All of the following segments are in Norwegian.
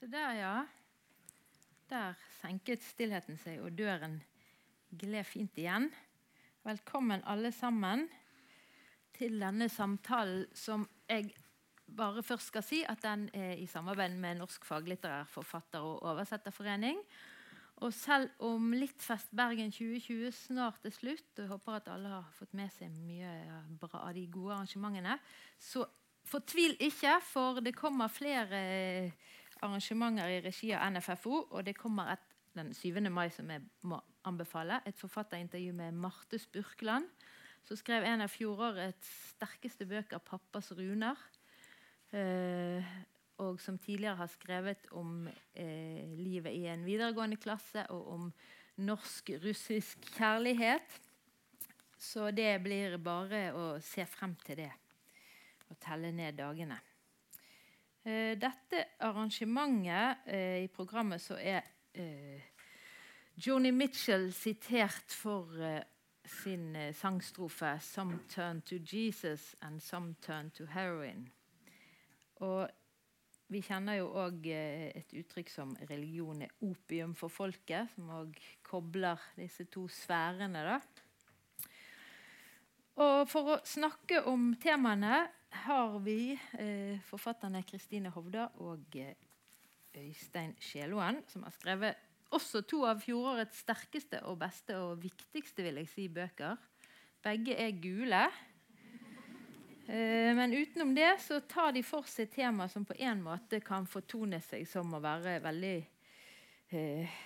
Så der, ja. Der senket stillheten seg, og døren gled fint igjen. Velkommen, alle sammen, til denne samtalen som jeg bare først skal si at den er i samarbeid med Norsk faglitterær forfatter- og oversetterforening. Og selv om Littfest Bergen 2020 snart er slutt, og jeg håper at alle har fått med seg mye bra av de gode arrangementene, så fortvil ikke, for det kommer flere arrangementer i regi av NFFO. Og det kommer et den 7. mai, som jeg må anbefale. Et forfatterintervju med Marte Spurkland, som skrev en av fjorårets sterkeste bøker, 'Pappas runer'. Eh, og som tidligere har skrevet om eh, livet i en videregående klasse og om norsk-russisk kjærlighet. Så det blir bare å se frem til det og telle ned dagene. Eh, dette arrangementet eh, i programmet så er eh, Joni Mitchell sitert for sin sangstrofe 'Some turn to Jesus and some turn to heroin'. Og vi kjenner jo òg et uttrykk som 'religion er opium for folket', som òg kobler disse to sfærene. da. Og For å snakke om temaene har vi eh, forfatterne Kristine Hovda og eh, Øystein Skjeloen, som har skrevet også to av fjorårets sterkeste og beste og viktigste vil jeg si, bøker. Begge er gule. Eh, men utenom det så tar de for seg tema som på en måte kan fortone seg som å være veldig eh,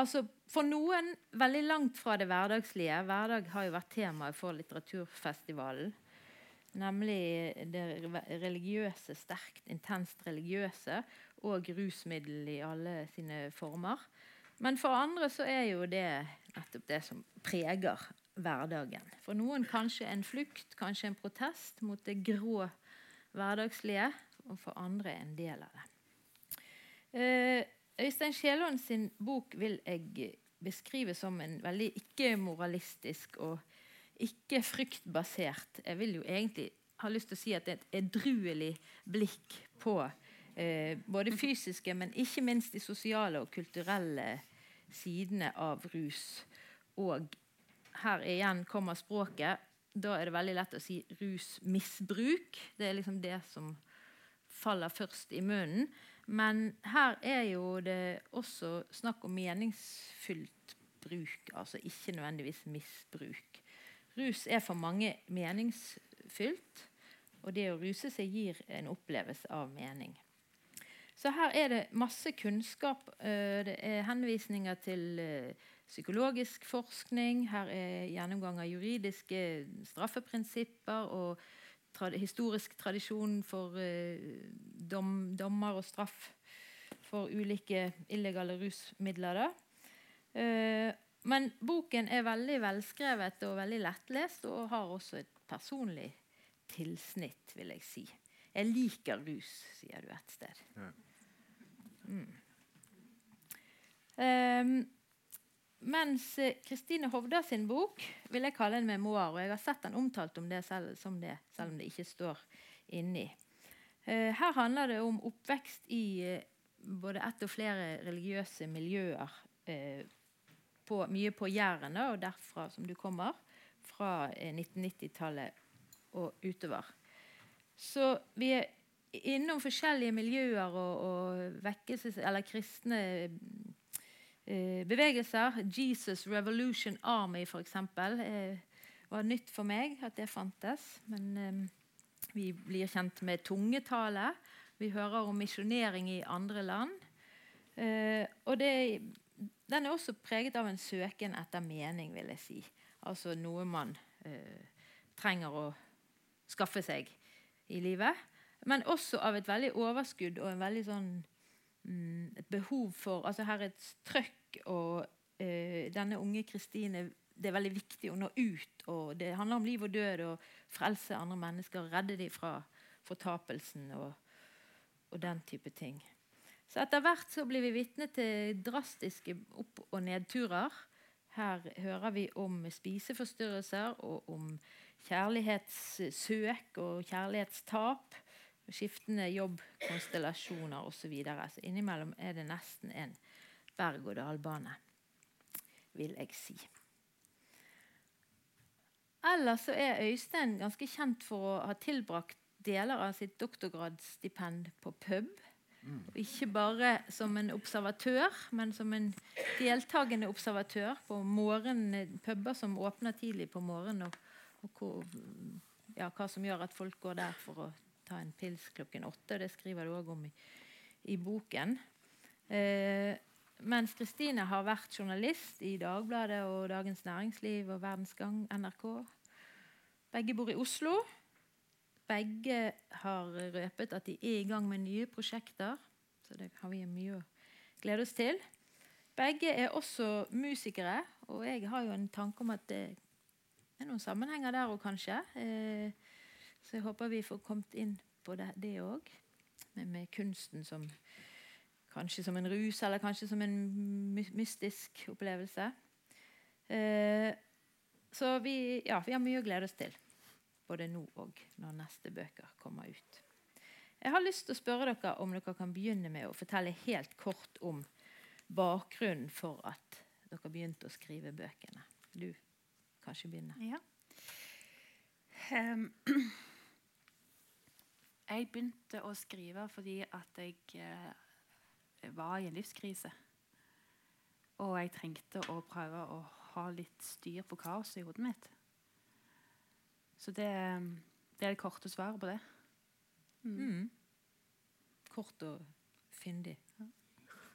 Altså For noen veldig langt fra det hverdagslige. Hverdag har jo vært temaet for litteraturfestivalen. Nemlig det religiøse, sterkt, intenst religiøse og rusmiddel i alle sine former. Men for andre så er jo det nettopp det som preger hverdagen. For noen kanskje en flukt, kanskje en protest mot det grå hverdagslige. Og for andre en del av det. Eh, Øystein Skjælaaen sin bok vil jeg beskrive som en veldig ikke-moralistisk og ikke fryktbasert Jeg vil jo egentlig ha lyst til å si at det er et edruelig blikk på eh, både fysiske, men ikke minst de sosiale og kulturelle sidene av rus. Og her igjen kommer språket. Da er det veldig lett å si rusmisbruk. Det er liksom det som faller først i munnen. Men her er jo det også snakk om meningsfylt bruk, altså ikke nødvendigvis misbruk. Rus er for mange meningsfylt, og det å ruse seg gir en opplevelse av mening. Så her er det masse kunnskap. Eh, det er henvisninger til eh, psykologisk forskning. Her er gjennomgang av juridiske straffeprinsipper og tra historisk tradisjon for eh, dom, dommer og straff for ulike illegale rusmidler. Men boken er veldig velskrevet og veldig lettlest og har også et personlig tilsnitt, vil jeg si. Jeg liker rus, sier du et sted. Mm. Um, mens Kristine Hovda sin bok vil jeg kalle en memoar. og Jeg har sett den omtalt om det selv, som det, selv om det ikke står inni. Uh, her handler det om oppvekst i uh, både ett og flere religiøse miljøer. Uh, på, mye på Jærene og derfra som du kommer. Fra 1990-tallet og utover. Så vi er innom forskjellige miljøer og, og vekkelses, eller kristne eh, bevegelser. Jesus Revolution Army, f.eks. Eh, var nytt for meg at det fantes. Men eh, vi blir kjent med tungetale. Vi hører om misjonering i andre land. Eh, og det, den er også preget av en søken etter mening, vil jeg si. Altså noe man eh, trenger å skaffe seg i livet. Men også av et veldig overskudd og en veldig sånn mm, et behov for altså Her er et trøkk, og eh, denne unge Kristine Det er veldig viktig å nå ut. og Det handler om liv og død og frelse andre mennesker. Redde dem fra fortapelsen og, og den type ting. Så etter hvert så blir vi vitne til drastiske opp- og nedturer. Her hører vi om spiseforstyrrelser og om kjærlighetssøk og kjærlighetstap skiftende jobbkonstellasjoner osv. Så, så innimellom er det nesten en berg-og-dal-bane, vil jeg si. Ellers så er Øystein ganske kjent for å ha tilbrakt deler av sitt doktorgradsstipend på pub. Mm. Ikke bare som en observatør, men som en deltakende observatør på morgen, puber som åpner tidlig på morgenen, og, og hvor, ja, hva som gjør at folk går der for å ta en pils klokken åtte. Det skriver du òg om i, i boken. Eh, mens Kristine har vært journalist i Dagbladet og Dagens Næringsliv og Verdens Gang, NRK. Begge bor i Oslo. Begge har røpet at de er i gang med nye prosjekter. Så det har vi mye å glede oss til. Begge er også musikere, og jeg har jo en tanke om at det er noen sammenhenger der òg, kanskje. Eh, så jeg håper vi får kommet inn på det òg. Med, med kunsten som Kanskje som en rus, eller kanskje som en mystisk opplevelse. Eh, så vi, ja, vi har mye å glede oss til. Både nå og når neste bøker kommer ut. Jeg har lyst til å spørre dere om dere kan begynne med å fortelle helt kort om bakgrunnen for at dere begynte å skrive bøkene. Du kanskje begynne. Ja. Um, jeg begynte å skrive fordi at jeg uh, var i en livskrise. Og jeg trengte å prøve å ha litt styr på kaoset i hodet mitt. Så det, det er det korte svaret på det. Mm. Mm. Kort og fyndig.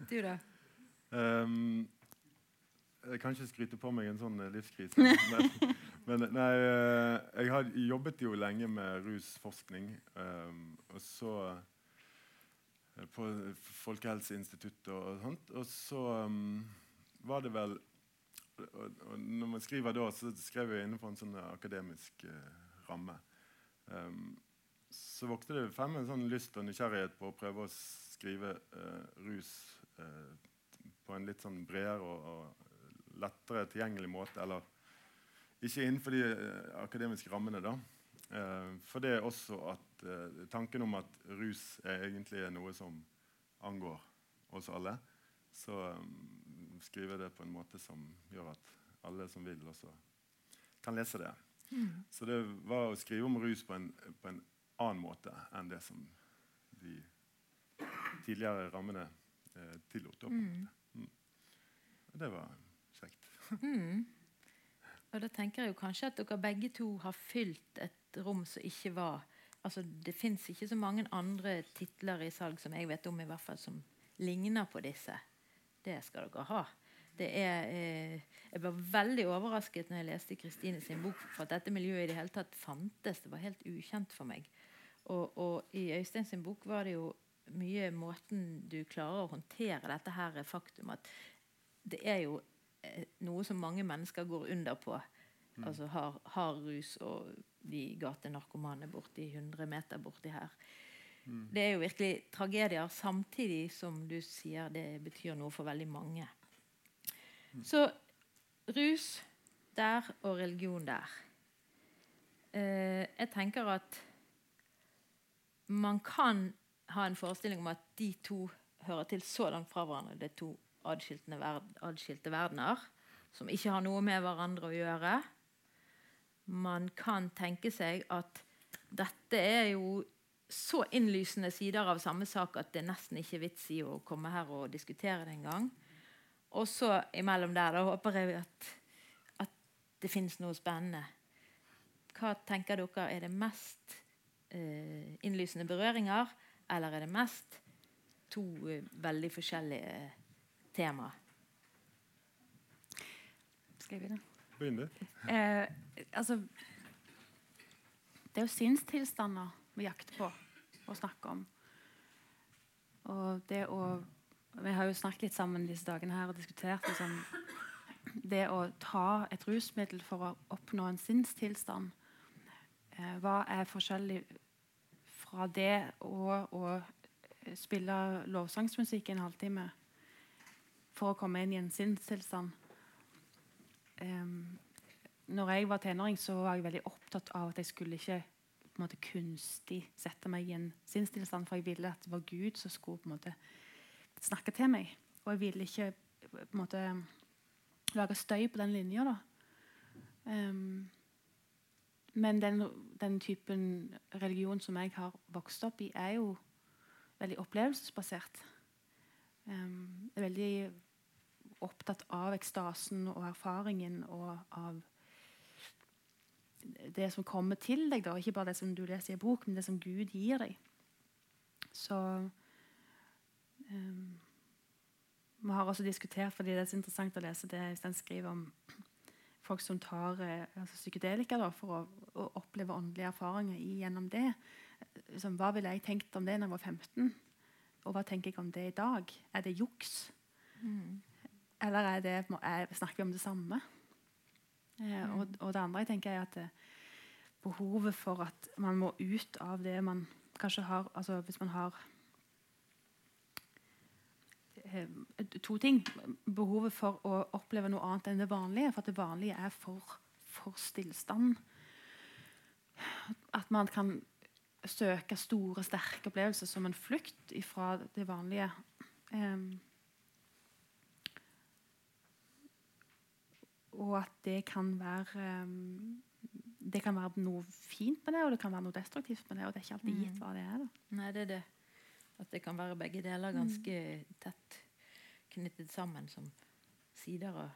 Du, da? Um, jeg kan ikke skryte på meg en sånn eh, livskrise. men, men nei, eh, jeg har jobbet jo lenge med rusforskning. Um, og så på Folkehelseinstituttet og sånt. Og så um, var det vel og, og Når man skriver da, så skrev jeg innenfor en sånn akademisk uh, ramme. Um, så vokste det frem en sånn lyst og nysgjerrighet på å prøve å skrive uh, rus uh, på en litt sånn bredere og, og lettere tilgjengelig måte. Eller ikke innenfor de akademiske rammene, da. Uh, for det er også at uh, tanken om at rus er egentlig noe som angår oss alle, så um, skriver jeg det på en måte som gjør at alle som vil, også kan lese det. Mm. Så det var å skrive om rus på en, på en, annen måte enn det som de tidligere rammene eh, tillot. Mm. Mm. Det var kjekt. Mm. Og da tenker jeg jo kanskje at dere begge to har fylt et rom som ikke var altså Det fins ikke så mange andre titler i salg som jeg vet om, i hvert fall som ligner på disse. Det skal dere ha. Det er, eh, jeg var veldig overrasket når jeg leste Kristine sin bok, for at dette miljøet i det hele tatt fantes. Det var helt ukjent for meg. Og, og i Øystein sin bok var det jo mye måten du klarer å håndtere dette her faktum at det er jo Eh, noe som mange mennesker går under på. Mm. Altså har, har, rus og de gatenarkomane borti 100 meter borti her. Mm. Det er jo virkelig tragedier, samtidig som du sier det betyr noe for veldig mange. Mm. Så rus der og religion der. Eh, jeg tenker at man kan ha en forestilling om at de to hører til så langt fra hverandre. Det er to adskilte verdener som ikke har noe med hverandre å gjøre. Man kan tenke seg at dette er jo så innlysende sider av samme sak at det nesten ikke er vits i å komme her og diskutere det engang. Og så imellom der da håper jeg at, at det finnes noe spennende. Hva tenker dere er det mest eh, innlysende berøringer, eller er det mest to eh, veldig forskjellige tema. Skal jeg begynne? Begynn eh, altså, det er jo sinnstilstander vi jakter på og snakker om. Og det å Vi har jo snakket litt sammen disse dagene her og diskutert liksom, det å ta et rusmiddel for å oppnå en sinnstilstand. Eh, hva er forskjellig fra det og å spille lovsangsmusikk en halvtime? for å komme inn i en sinnstilstand. Um, når jeg var tenåring, så var jeg veldig opptatt av at jeg skulle ikke på en måte kunstig sette meg i en sinnstilstand, for jeg ville at det var Gud som skulle på en måte snakke til meg. Og jeg ville ikke på en måte lage støy på den linja. da. Um, men den, den, typen religion som jeg har vokst opp i, er jo veldig opplevelsesbasert. Um, er veldig opptatt av ekstasen og erfaringen og av det som kommer til deg. da, Ikke bare det som du leser i en bok, men det som Gud gir deg. Så um, Vi har også diskutert, fordi det er så interessant å lese det Øystein skriver om folk som tar eh, altså psykedelika da, for å, å, oppleve åndelige erfaringer gjennom det. Som, hva ville jeg tenkt om det når jeg var 15? Og hva tenker jeg om det i dag? Er det juks? Mm. Eller er det, er, snakker vi om det samme? Eh, og, og, det andre jeg tenker er at det, behovet for at man må ut av det man kanskje har altså Hvis man har eh, to ting. Behovet for å oppleve noe annet enn det vanlige. For at det vanlige er for, for stillstand. At man kan søke store, sterke opplevelser som en flukt fra det vanlige. Um, og at det kan være um, det kan være noe fint med det, og det kan være noe destruktivt med det. Og det er ikke alltid gitt mm. hva det er. Da. Nei, det er det. At det kan være begge deler mm. ganske mm. tett knyttet sammen som sider av,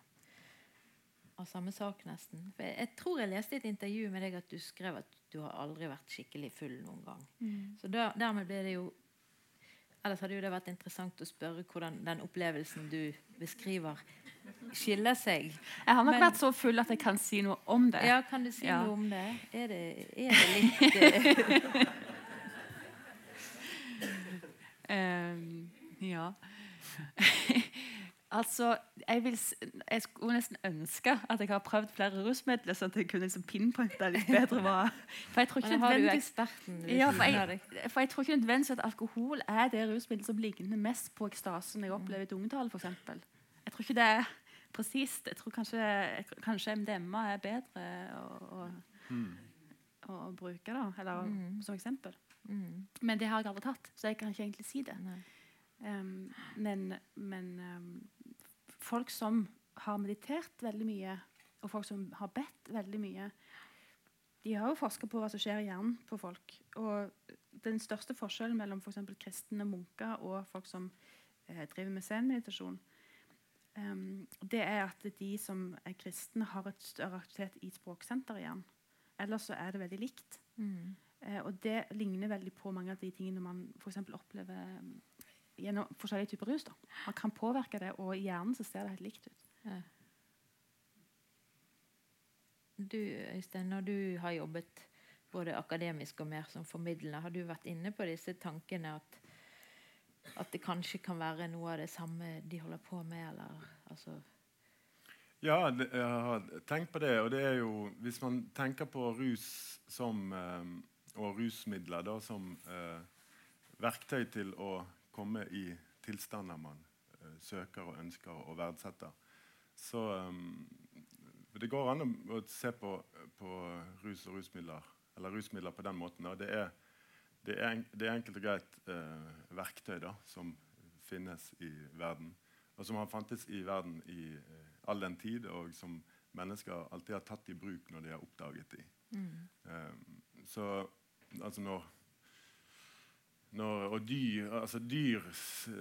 av samme sak, nesten. For jeg, jeg, tror jeg leste i et intervju med deg at du skrev at du har aldri vært skikkelig full noen gang. Mm. Så der, dermed ble det jo Ellers hadde jo det vært interessant å spørre hvordan den opplevelsen du beskriver, skiller seg. Jeg har nok Men, vært så full at jeg kan si noe om det. Ja, Kan du si ja. noe om det? Er det, er det litt um, Ja. altså, jeg, vil, jeg, skulle nesten ønske at jeg har prøvd flere rusmidler, så at jeg kunne liksom pinpointe litt bedre hva For jeg tror ikke nødvendigvis ja, for jeg, for jeg tror ikke nødvendigvis at alkohol er det rusmiddelet som ligner mest på ekstasen jeg opplever i tungetale, f.eks. Jeg tror ikke det er presist. Jeg tror kanskje, kanskje MDMA er bedre å, å, mm. å, å bruke da, eller, mm. som eksempel. Mm. Men det har jeg aldri tatt, så jeg kan ikke egentlig si det. Um, men, men um, folk som har meditert veldig mye, og folk som har bedt veldig mye, de har jo forska på hva som skjer i hjernen på folk. Og den største forskjellen mellom for kristne munker og folk som eh, driver med zen-meditasjon, um, det er at de som er kristne, har et større aktivitet i språksenteret igjen. Ellers så er det veldig likt. Mm. Uh, og det ligner veldig på mange av de tingene man for opplever um, gjennom forskjellige typer rus. Da. Man kan påvirke det, og i hjernen så ser det helt likt ut. Ja. Du, Øystein, når du har jobbet både akademisk og mer som formidlende, har du vært inne på disse tankene at at det kanskje kan være noe av det samme de holder på med? Eller, altså ja, jeg har tenkt på det. Og det er jo Hvis man tenker på rus som, eh, og rusmidler da, som eh, verktøy til å komme i tilstander man eh, søker og ønsker og verdsetter, så Det går an å se på, på, rus og rusmidler, eller rusmidler på den måten. Og det er det er, en, det er enkelt og greit eh, verktøy da, som finnes i verden. Og som har fantes i verden i eh, all den tid, og som mennesker alltid har tatt i bruk når de har oppdaget dem. Mm. Eh, så altså når, når, og dyr, altså dyr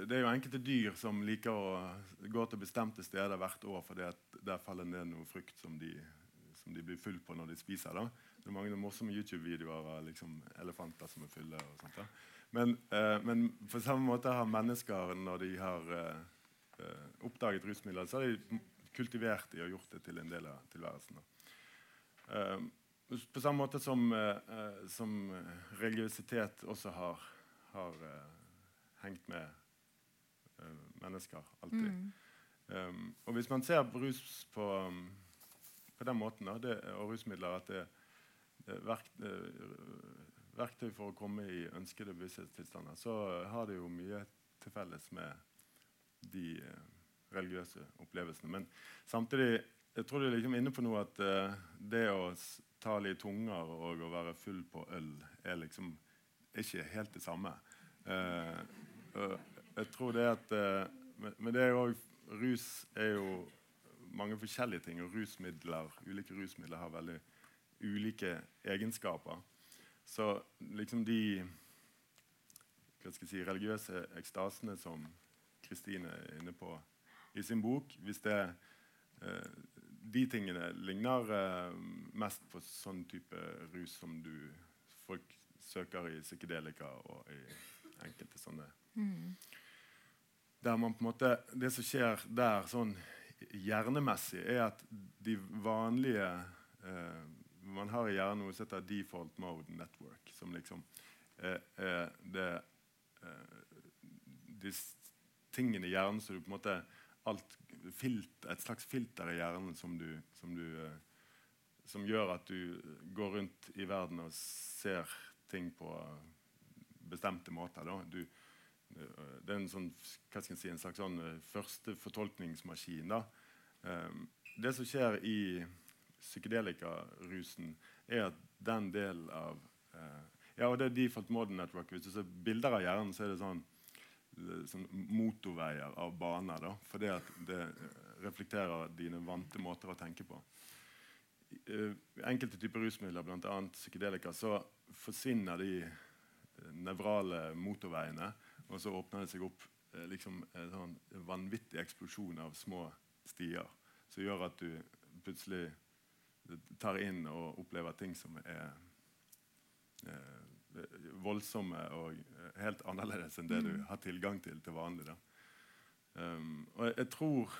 Det er jo enkelte dyr som liker å gå til bestemte steder hvert år fordi at der faller ned noe frukt som de, som de blir full på når de spiser. da. Det er mange morsomme YouTube-videoer av liksom, elefanter som er fulle. og sånt da. Men, eh, men, på samme måte har mennesker, når de har eh, eh oppdaget rusmidler, så har de kultivert de og gjort det til en del av tilværelsen. Eh, på samme måte som, eh, eh, som religiøsitet også har, har hengt med mennesker alltid. Mm. Um, og hvis man ser på rus på, den måten, da, det, og rusmidler at det, er eh, verktøy for å komme i ønskede bevissthetstilstander, så har det jo mye til felles med de eh, religiøse opplevelsene. Men samtidig jeg tror du er liksom inne på noe at det å ta litt tunger og å være full på øl er liksom ikke helt det samme. Eh, jeg tror det at Men det er jo Rus er jo mange forskjellige ting, og rusmidler, ulike rusmidler har veldig ulike egenskaper. Så liksom de hva skal jeg si, religiøse ekstasene som Kristine er inne på i sin bok Hvis det, eh, de tingene ligner eh, mest på sånn type rus som du, folk søker i psykedelika og i enkelte sånne mm. Der man på en måte, Det som skjer der sånn hjernemessig, er at de vanlige eh, Man har i hjernen noe som heter default mode network, som liksom eh, er det Eh, de tingene i hjernen som du på en måte alt, filter, Et slags filter i hjernen som, du, som, du, eh, som gjør at du går rundt i verden og ser ting på bestemte måter. Du, det er en, sånn, si, en slags sånn eh, første fortolkningsmaskin. Da. Det som skjer i psykedelikarusen, er at den delen av ja, og det er default modern network. Hvis du ser bilder av hjernen, så er det sånn, sånn motorveier av baner. da, Fordi at det reflekterer dine vante måter å tenke på. Uh, enkelte typer rusmidler, bl.a. psykedelika, så forsvinner de uh, nevrale motorveiene, og så åpner det seg opp eh, liksom en sånn vanvittig eksplosjon av små stier som gjør at du plutselig tar inn og opplever ting som er Eh, voldsomme og eh, helt annerledes enn det du mm. har tilgang til til vanlig. Um, og jeg tror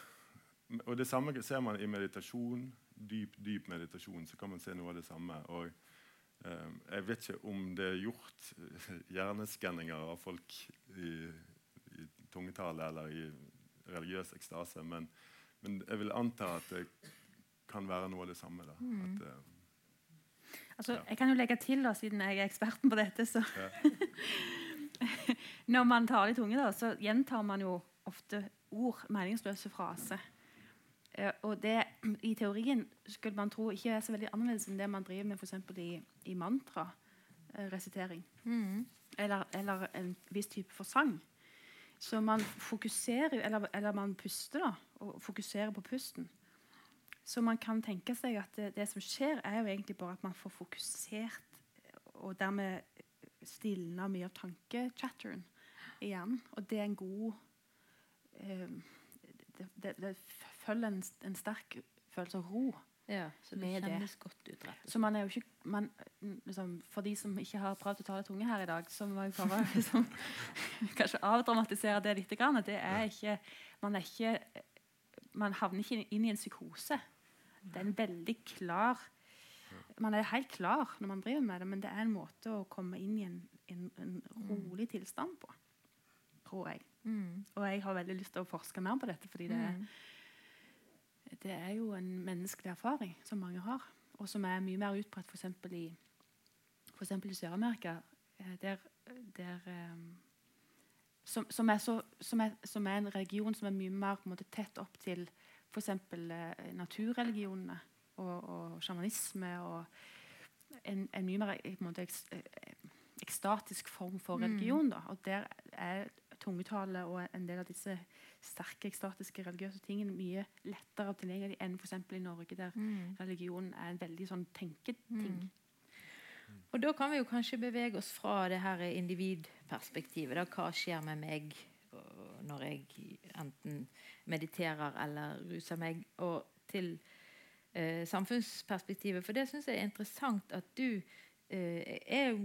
og Det samme ser man i meditasjon. Dyp dyp meditasjon. så kan man se noe av det samme. og Jeg vet ikke om det er gjort hjerneskanninger av folk i, i tungetale eller i religiøs ekstase, men, men, jeg vil anta at det kan være noe av det samme. mm. at, uh, Altså, ja. Jeg kan jo legge til, da, siden jeg er eksperten på dette så ja. Når man taler i tunge, da, så gjentar man jo ofte ord, meningsløse fraser. Uh, og det i teorien skulle man tro ikke er så veldig annerledes enn det man driver med for i, i mantra-resitering. Uh, mm. eller, eller, en viss type for sang. Så man fokuserer, eller, eller man puster, da, og fokuserer på pusten. Så man kan tenke seg at det, det, som skjer, er jo egentlig bare at man får fokusert og dermed stilna mye av tankechatteren i hjernen. Og det er en god eh, det, det, det, følger en, en, sterk følelse av ro. Ja, så det kjennes det. godt ut. Rett. Så man er jo ikke man, liksom, For de som ikke har prøvd å tale tunge her i dag, så må jeg prøve liksom, kanskje avdramatisere det litt. Det er ikke, man, er ikke, man havner ikke inn i en psykose. Det er en veldig klar Man er helt klar når man driver med det, men det er en måte å komme inn i en, en, en rolig tilstand på, tror jeg. Mm. Og jeg har veldig lyst til å forske mer på dette, fordi det er, mm. Det er jo en menneskelig erfaring som mange har, og som er mye mer utbredt f.eks. i, for i Sør-Amerika, eh, der, der um, som, som, er så, som, er, som, er en region som er mye mer måte, tett opp til f.eks. Eh, naturreligionene og, og sjamanisme og en, en, mye mer en måte, eh, ekstatisk form for mm. religion. Da. Og der er tungetale og en del av disse sterke ekstatiske religiøse tingene mye lettere tilgjengelig enn f.eks. i Norge, der mm. religion er en veldig sånn tenketing. Mm. Og Da kan vi jo kanskje bevege oss fra det her individperspektivet. Da. Hva skjer med meg når jeg enten mediterer eller ruser meg, og til eh, samfunnsperspektivet. For det syns jeg er interessant at du eh, er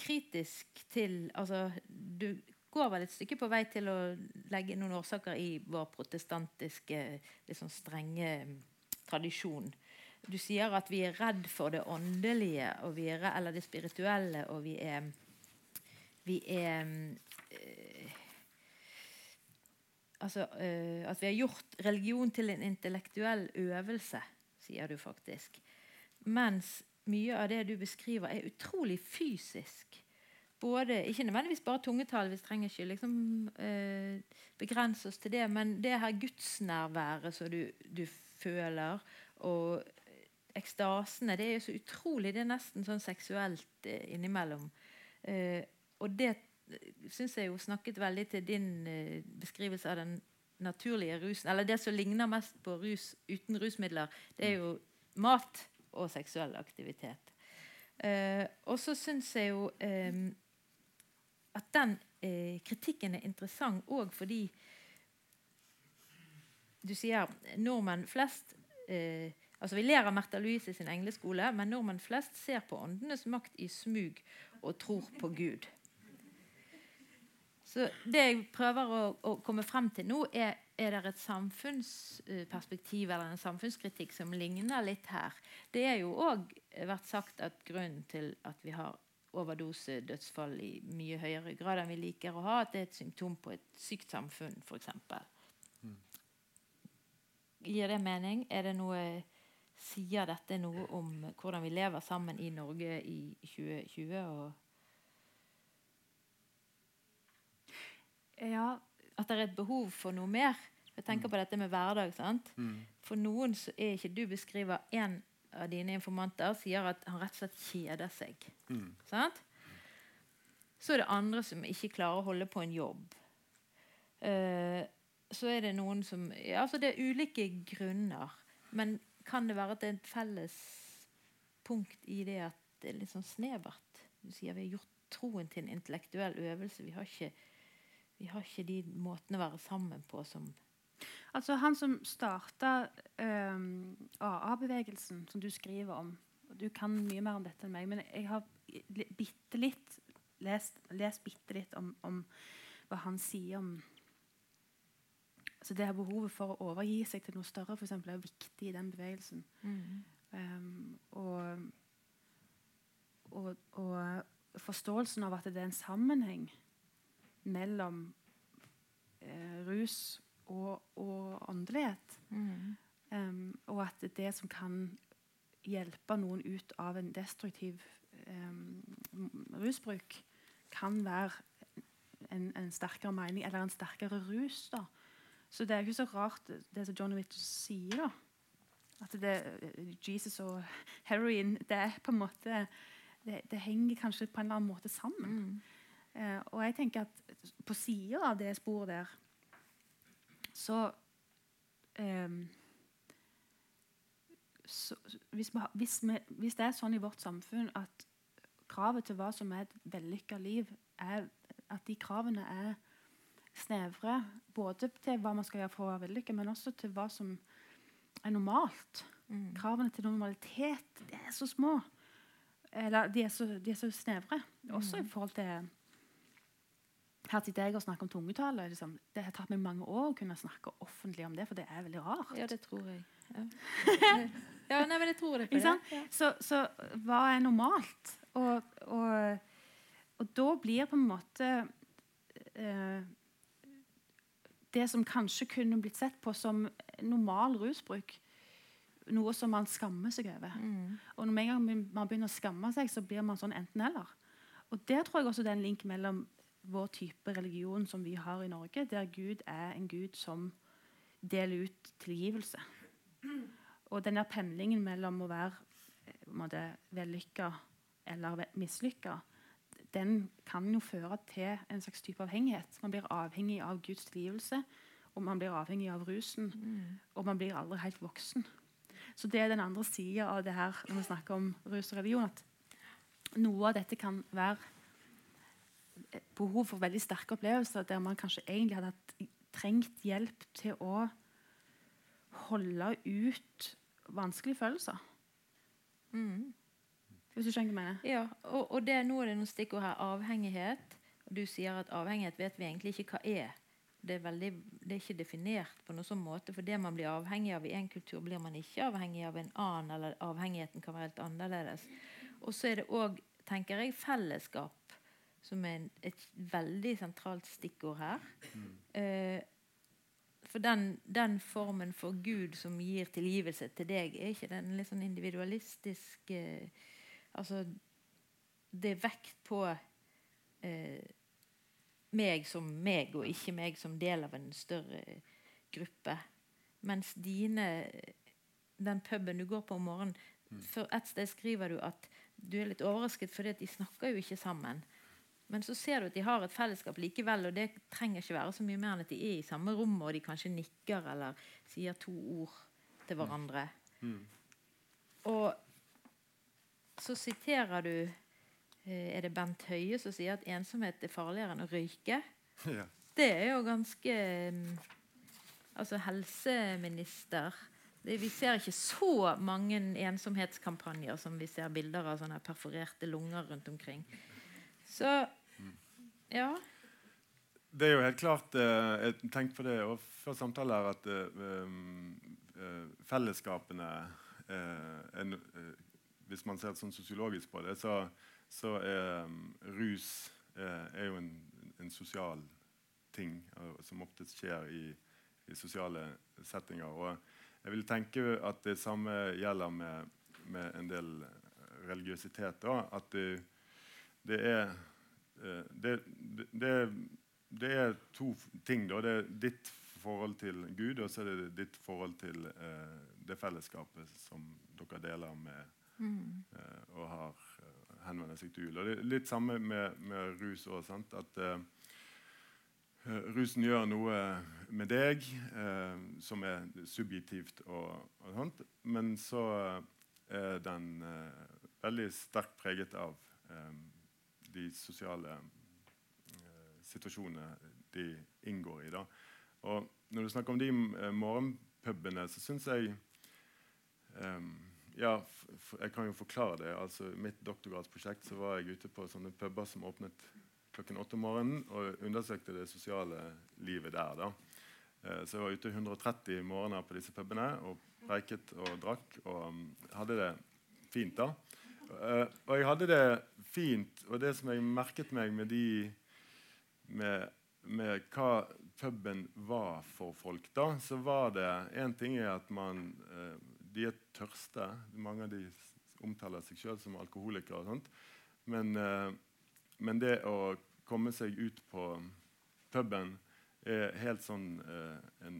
kritisk til Altså, du går vel et stykke på vei til å legge noen årsaker i vår protestantiske, sånn strenge tradisjon. Du sier at vi er redd for det åndelige er, eller det spirituelle, og vi er, vi er øh, altså, øh, at vi har gjort religion til en intellektuell øvelse, sier du faktisk. Mens mye av det du beskriver, er utrolig fysisk. Både, ikke nødvendigvis bare tungetall, vi trenger ikke liksom, eh, begrense oss til det, men det her gudsnærværet som du, du føler, og ekstasene. Det er jo så utrolig. Det er nesten sånn seksuelt eh, innimellom. Eh, og det syns jeg jo snakket veldig til din eh, beskrivelse av den naturlige rusen. Eller det som ligner mest på rus uten rusmidler, det er jo mat og seksuell aktivitet. Eh, og så syns jeg jo eh, at den eh, kritikken er interessant òg fordi du sier nordmenn flest eh, altså Vi ler av Märtha Louise sin engleskole, men nordmenn flest ser på åndenes makt i smug og tror på Gud. Så det jeg prøver å, å komme frem til nå, er er det et samfunnsperspektiv eller en samfunnskritikk som ligner litt her. Det er jo òg vært sagt at grunnen til at vi har overdosedødsfall i mye høyere grad enn vi liker å ha, at det er et symptom på et sykt samfunn, f.eks. Mm. Gir det mening? Er det noe Sier dette noe om hvordan vi lever sammen i Norge i 2020? Og ja, at det er et behov for noe mer. Jeg tenker på dette med hverdag. sant? Mm. For noen så er ikke du beskriver en av dine informanter sier at han rett og slett kjeder seg. Mm. Sant? Så er det andre som ikke klarer å holde på en jobb. Uh, så er det noen som ja, altså Det er ulike grunner. Men kan det være at det er et felles punkt i det at det er litt sånn snevert? Du sier vi har gjort troen til en intellektuell øvelse. Vi har ikke vi har ikke de måtene å være sammen på som Altså Han som starta um, ehm, AA-bevegelsen, som du skriver om Du kan mye mer om dette enn meg, men jeg har bitte litt lest, lest bitte litt om, om, hva han sier om altså det her behovet for å overgi seg til noe større for eksempel, er viktig i den bevegelsen. Mm. Um, og, og, og forståelsen av at det er en sammenheng mellom eh, rus og, og åndelighet. Mm. Um, og at det det som kan hjelpe noen ut av en destruktiv um, rusbruk, kan være en, en, sterkere mening eller en sterkere rus. da. Så det er ikke så rart det som Johnny Mitchell sier. da. At det, Jesus og heroin det er på en måte det, det, henger kanskje på en eller annen måte sammen. Mm. Eh, og jeg tenker at på sida av det sporet der så, um, så hvis, vi, hvis, vi, hvis, det er sånn i vårt samfunn at kravet til hva som er et vellykka liv, er at de kravene er snevre både til hva man skal gjøre for å være vellykka, men også til hva som er normalt. Mm. Kravene til normalitet er så små. Eller de er så, de er så snevre. Også mm. i forhold til her sitter jeg og snakker om tungetale. Liksom. Det har tatt meg mange år å kunne snakke offentlig om det, for det er veldig rart. Ja, det tror jeg. Ja, ja nei, men jeg tror det. På det. Ja. Så, så, hva er normalt? Og, og, og, da blir på en måte eh, Det som kanskje kunne blitt sett på som normal rusbruk, noe som man skammer seg over. Mm. Og når man begynner å skamme seg, så blir man sånn enten-eller. Og der tror jeg også det er en link mellom vår type religion som vi har i Norge, der Gud er en Gud som deler ut tilgivelse. Og denne pendlingen mellom å være eh, vellykka eller mislykka, den kan jo føre til en slags type avhengighet. Man blir avhengig av Guds tilgivelse, og man blir avhengig av rusen. Mm. Og man blir aldri helt voksen. Så det er den andre sida av det her når vi snakker om rus og religion. At noe av dette kan være behov for veldig sterke opplevelser der man kanskje egentlig hadde trengt hjelp til å holde ut vanskelige følelser. Mm. Hvis du skjønner hva jeg mener? Ja, og, og det, nå er det noen stikkord her. Avhengighet. Du sier at avhengighet vet vi egentlig ikke hva er. Det er, veldig, det er ikke definert på noen sånn måte. For det man blir avhengig av i en kultur, blir man ikke avhengig av en annen. Eller avhengigheten kan være helt annerledes. Og så er det òg, tenker jeg, fellesskap som er et veldig sentralt stikkord her. Mm. Eh, for den, den, formen for Gud som gir tilgivelse til deg, er ikke den litt sånn individualistisk eh, Altså Det er vekt på eh, meg som meg, og ikke meg som del av en større gruppe. Mens dine Den puben du går på om morgenen, For et sted skriver du at du er litt overrasket fordi de snakker jo ikke sammen. Men så ser du at de har et fellesskap likevel, og det trenger ikke være så mye mer enn at de er i samme rom, og de kanskje nikker eller sier to ord til hverandre. Mm. Og så siterer du eh, Er det Bent Høie som sier at ensomhet er farligere enn å røyke? Ja. Det er jo ganske mm, Altså helseminister det, Vi ser ikke så mange ensomhetskampanjer som vi ser bilder av sånne perforerte lunger rundt omkring. Så ja. Det er jo helt klart eh, Jeg tenkte på det og før samtalen her at eh, um, eh, fellesskapene eh, en, eh, Hvis man ser sånn sosiologisk på det, så, så er rus eh, er jo en, en sosial ting som oftest skjer i, i sosiale settinger. Og jeg vil tenke at det samme gjelder med, med en del religiøsitet. Da, at det, det er eh, det, det, det er to ting. Da. Det er ditt forhold til Gud, og så er det ditt forhold til eh, det fellesskapet som dere deler med eh, og har eh, henvender seg til jul. Og det er litt samme med, med rus òg. At eh, eh, rusen gjør noe med deg uh, som er subjektivt og, og sånt, men så er den uh, veldig sterkt preget av eh, de sosiale eh, situasjonene de inngår i. Da. Og når du snakker om de eh, morgenpubene, så syns jeg ehm, ja, jeg kan jo forklare det. Altså, mitt doktorgradsprosjekt så var jeg ute på sånne puber som åpnet klokken åtte om morgenen og undersøkte det sosiale livet der. da. Eh, så jeg var ute 130 morgener på disse pubene og preiket og drakk og um, hadde det fint. da. Eh, og jeg hadde det fint, og det som jeg merket meg med de med, med hva puben var for folk, da, så var det én ting er at man eh, De er tørste. Mange av de omtaler seg sjøl som alkoholikere. og sånt. Men, eh, men det å komme seg ut på puben er helt sånn en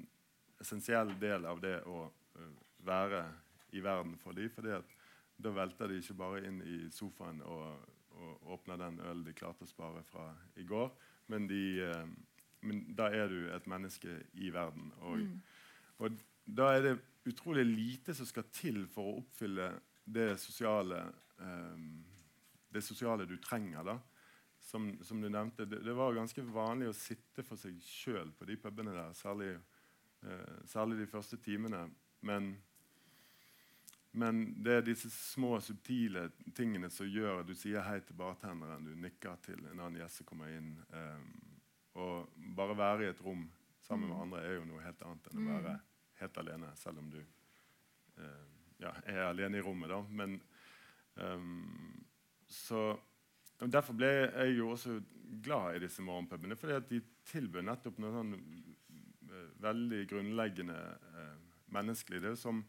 essensiell del av det å være i verden for dem. Da velter de ikke bare inn i sofaen og, og åpner den ølen de klarte å spare fra i går, men, de, eh, men da er du et menneske i verden. Og, og da er det utrolig lite som skal til for å oppfylle det sosiale, eh, det sosiale du trenger. da som, som, du nevnte, det, det, var ganske vanlig å sitte for seg sjøl på de pubene der. Særlig, eh, særlig, de første timene. Men, men, det er disse små, subtile tingene som gjør at Du sier hei til bartenderen, du nikker til en annen gjest som kommer inn. Um, og bare være i et rom sammen med andre er jo noe helt annet enn å være helt alene, selv om du uh, ja, er alene i rommet. da. Men um, så Derfor ble jeg jo også glad i disse morgenpubene. fordi at de tilbød nettopp noe sånn uh, veldig grunnleggende uh, menneskelig. Det som,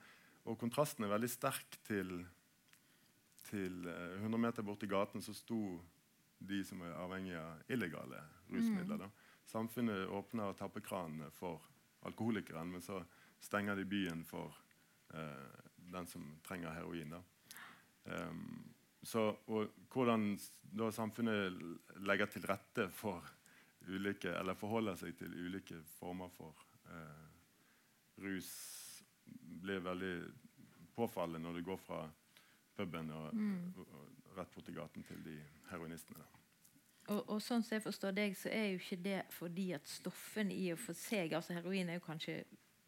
og kontrasten er veldig sterk til, til uh, 100 meter borti gaten så sto de som er avhengig av illegale rusmidler. Mm. Samfunnet åpner tappekranene for alkoholikeren, men så stenger de byen for den som trenger heroin. Um, så, og hvordan da samfunnet legger til rette for ulike, eller forholder seg til ulike former for eh, rus, blir veldig påfallende når du går fra puben og, Mm. og, og rett borti gaten til de heroinistene. Da. Og, og sånn som jeg forstår deg, så er jo ikke det fordi at stoffene i og for seg altså Heroin er jo kanskje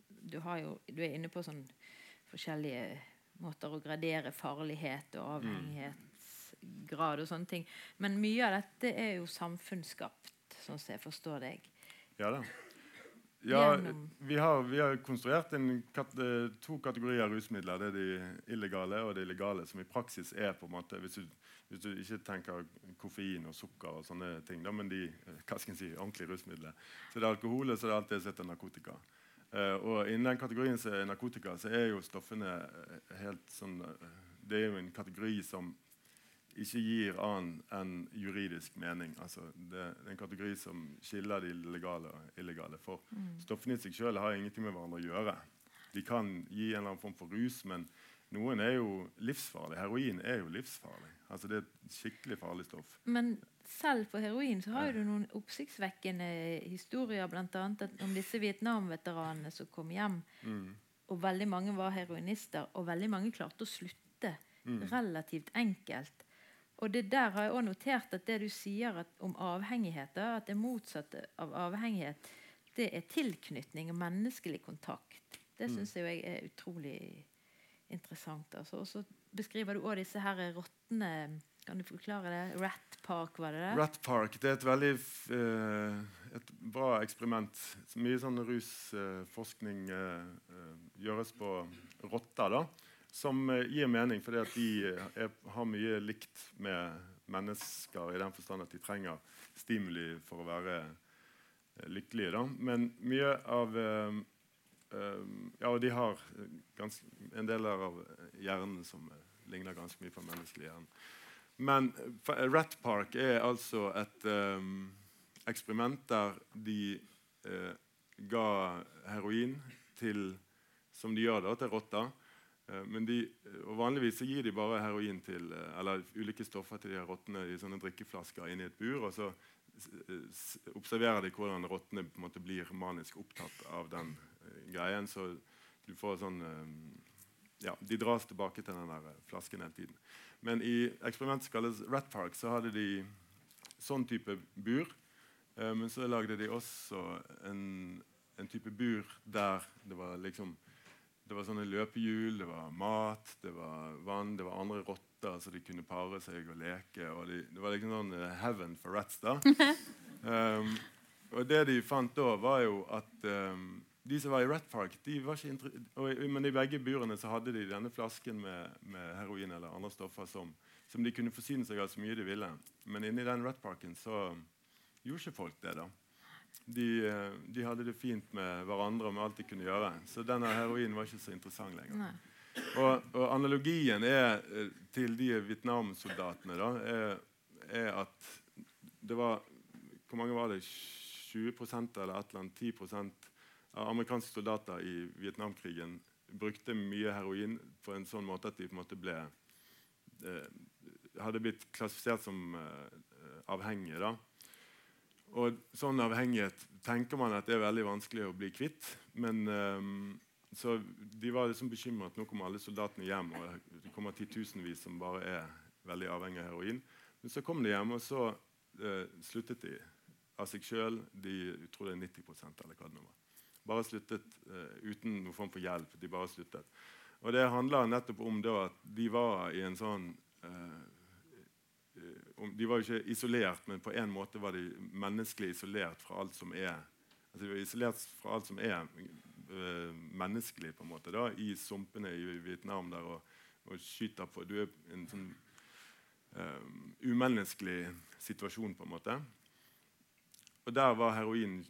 Du, har jo, du er inne på sånn forskjellige måter å gradere farlighet og avhengighetsgrad og sånne ting. Men mye av dette er jo samfunnsskapt, sånn som jeg forstår deg. Ja da. Ja, vi har, vi har konstruert en kat eh, to kategorier rusmidler. Det er de illegale og de legale, som i praksis er på en måte Hvis du, hvis du ikke tenker koffein og sukker og sånne ting, da, men de eh, hva skal jeg si, ordentlige rusmidler, så det er alkohol og så er det alt det som heter narkotika. Uh, og Innen den kategorien som er narkotika, så er jo stoffene helt sånn Det er jo en kategori som ikke gir annen enn juridisk mening. Altså, det, er en kategori som skiller de legale og illegale. For stoffene i seg selv har ingenting med hverandre å gjøre. De kan gi en eller annen form for rus, men noen er jo livsfarlig. Heroin er jo livsfarlig. Altså Det er et skikkelig farlig stoff. Men selv på heroin så har ja. du noen oppsiktsvekkende historier, bl.a. om disse Vietnam-veteranene som kom hjem. Mm. Og veldig mange var heroinister, og veldig mange klarte å slutte Mm. relativt enkelt. Og det der har jeg også notert at det du sier at, om avhengigheter, at det motsatte av avhengighet, det er tilknytning og menneskelig kontakt. Det Mm. syns jeg er utrolig interessant. Altså. Og så beskriver du òg disse her rottene Kan du forklare det? Rat Park, var det det? Rat Park det er et veldig eh, et bra eksperiment. Så Mye sånn rusforskning eh, eh, gjøres på rotter, da, som eh, gir mening fordi at de eh, er, har mye likt med mennesker i den forstand at de trenger stimuli for å være eh, lykkelige. Da. Men mye av eh, Ja, og de har eh, gans, en del av hjernen som ligner ganske mye på menneskelig hjerne. Men Rat Park er altså et um, eksperiment der de ga heroin til Som de gjør da, til rotter. Eh, men de, og Vanligvis så gir de bare heroin til eh, eller ulike stoffer til de her rottene i sånne drikkeflasker inni et bur. og så observerer de hvordan rottene på en måte blir manisk opptatt av den eh, greien. Så du får sånn eh, ja, De dras tilbake til den der eh, flasken hele tiden. Men i eksperimentet som kalles Rat Park, så hadde de sånn type bur. Eh, men så lagde de også en, en type bur der det var liksom det var sånne løpehjul, det var mat, det var vann, det var andre rotter så de kunne pare seg og leke. Og de, det var liksom sånn eh, heaven for rats. da. Um, og det de fant da, var jo at um, de som var i Rat Park de var ikke og, Men i begge burene så hadde de denne flasken med, med heroin eller andre stoffer som, som de kunne forsyne seg av så mye de ville. Men inni den Rat Parken så gjorde ikke folk det. da. De, eh, de hadde det fint med hverandre og med alt de kunne gjøre. Så denne heroinen var ikke så interessant lenger. Og, og analogien er, eh, til de Vietnam-soldatene da, er, er at det var Hvor mange var det? 20 eller et eller annet 10% av amerikanske soldater i Vietnamkrigen brukte mye heroin på en sånn måte at de på en måte ble eh, Hadde blitt klassifisert som eh, avhengige. da. Og sånn avhengighet tenker man at det er veldig vanskelig å bli kvitt. Men um, så de var liksom bekymret. Nå kommer alle soldatene hjem, og det kommer titusenvis som bare er veldig avhengig av heroin. Men så kom de hjem, og så uh, sluttet de av seg sjøl. De jeg tror det er 90 eller hva det nå var. Bare sluttet uh, uten noen form for hjelp. De bare sluttet. Og det handler nettopp om da at de var i en sånn om, De var jo ikke isolert, men på en måte var de menneskelig isolert fra alt som er altså De var isolert fra alt som er øh, menneskelig, på en måte, da, i sumpene i Vietnam der og, og skyter på Du er en sånn øh, umenneskelig situasjon, på en måte. Og der var heroin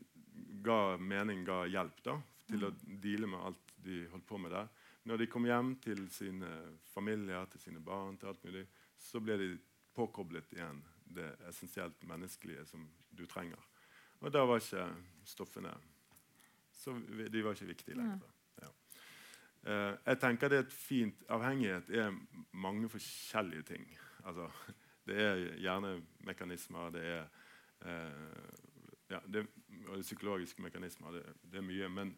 ga mening, ga hjelp da, til å deale med alt de holdt på med der. Når de kom hjem til sine familier, til sine barn, til alt mulig, så ble de påkoblet igjen det essensielt menneskelige som du trenger. Og da var ikke stoffene så De var ikke viktige lenger. Ja. Uh, jeg tenker det er et fint Avhengighet er mange forskjellige ting. Altså, det er hjernemekanismer, det er uh, ja, det, og psykologiske mekanismer. Det, det er mye. Men,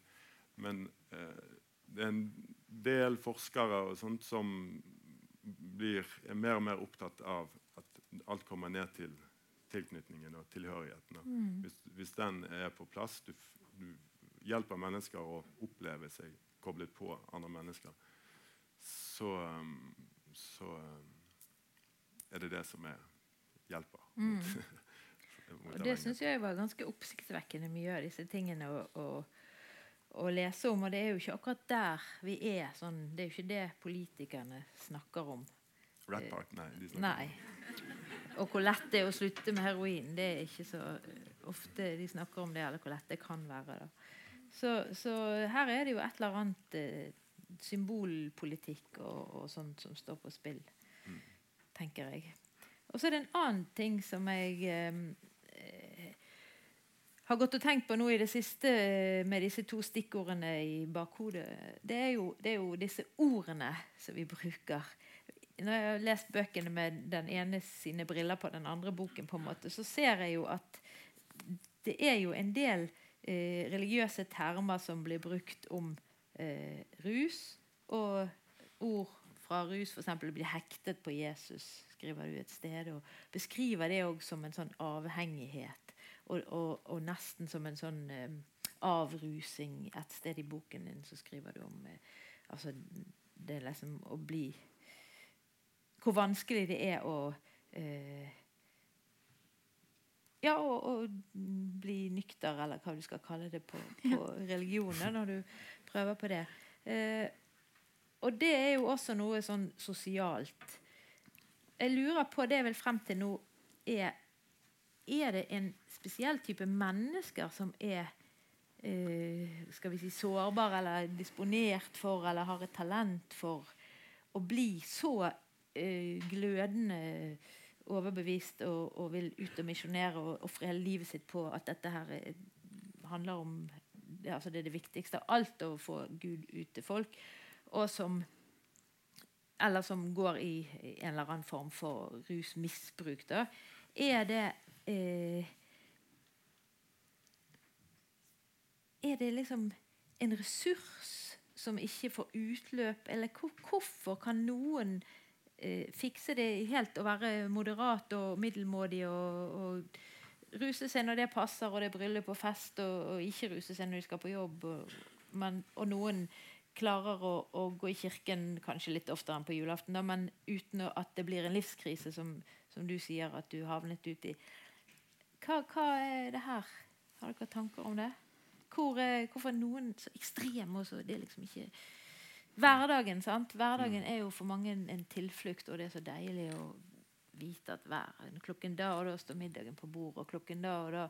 men uh, det er en del forskere og sånt som blir, er mer og mer opptatt av alt kommer ned til tilknytningen og tilhørigheten. Mm. Hvis, hvis den er på plass, du, du hjelper mennesker å oppleve seg koblet på andre mennesker, så, um, så um, er det det som er hjelper. mot Og det syns jeg var ganske oppsiktsvekkende mye av disse tingene å, å, å lese om. Og det er jo ikke akkurat der vi er. Sånn, det er jo ikke det politikerne snakker om. Rat Park, nei. Nei. Og hvor lett det er å slutte med heroin. Det er ikke så eh, ofte de snakker om det, eller hvor lett det kan være. Så, så her er det jo et eller annet eh, symbolpolitikk og, og sånt som står på spill, tenker jeg. Og så er det en annen ting som jeg eh, eh, har gått og tenkt på nå i det siste eh, med disse to stikkordene i bakhodet, det er jo, det er jo disse ordene som vi bruker. Når jeg har lest bøkene med den ene sine briller på den andre boken, på en måte, så ser jeg jo at det er jo en del eh, religiøse termer som blir brukt om eh, rus, og ord fra rus f.eks. blir hektet på Jesus, skriver du et sted, og beskriver det òg som en sånn avhengighet. Og, og, og, nesten som en sånn eh, avrusing. Et sted i boken din så skriver du om eh, altså, det liksom å bli Hvor vanskelig det er å eh, ja, å, å, bli nykter, eller hva du skal kalle det på, på religioner, når du prøver på det. Eh, og det er jo også noe sånn sosialt. Jeg lurer på det jeg vil frem til nå, er Er det en spesiell type mennesker som er eh, skal vi si sårbare eller disponert for eller har et talent for å bli så glødende overbevist og, og, vil ut og misjonere og ofre hele livet sitt på at dette her er, handler om det, altså det er det viktigste av alt å få Gud ut til folk. Og som eller som går i, en eller annen form for rusmisbruk. Da, er det eh, Er det liksom en ressurs som ikke får utløp? Eller hvorfor kan noen eh, fikse det helt å være moderat og middelmådig og, og ruse seg når det passer, og det er bryllup og fest, og, og, ikke ruse seg når de skal på jobb. Og, men, og noen klarer å, å, gå i kirken kanskje litt oftere enn på julaften, da, men uten at det blir en livskrise, som, som du sier at du havnet ut i. Hva, hva, er det her? Har dere tanker om det? Hvor, hvorfor er noen så ekstreme også? Det er liksom ikke Hverdagen, sant? Hverdagen mm. er jo for mange en tilflukt, og det er så deilig å vite at hver klokken da og da står middagen på bordet, og klokken da og da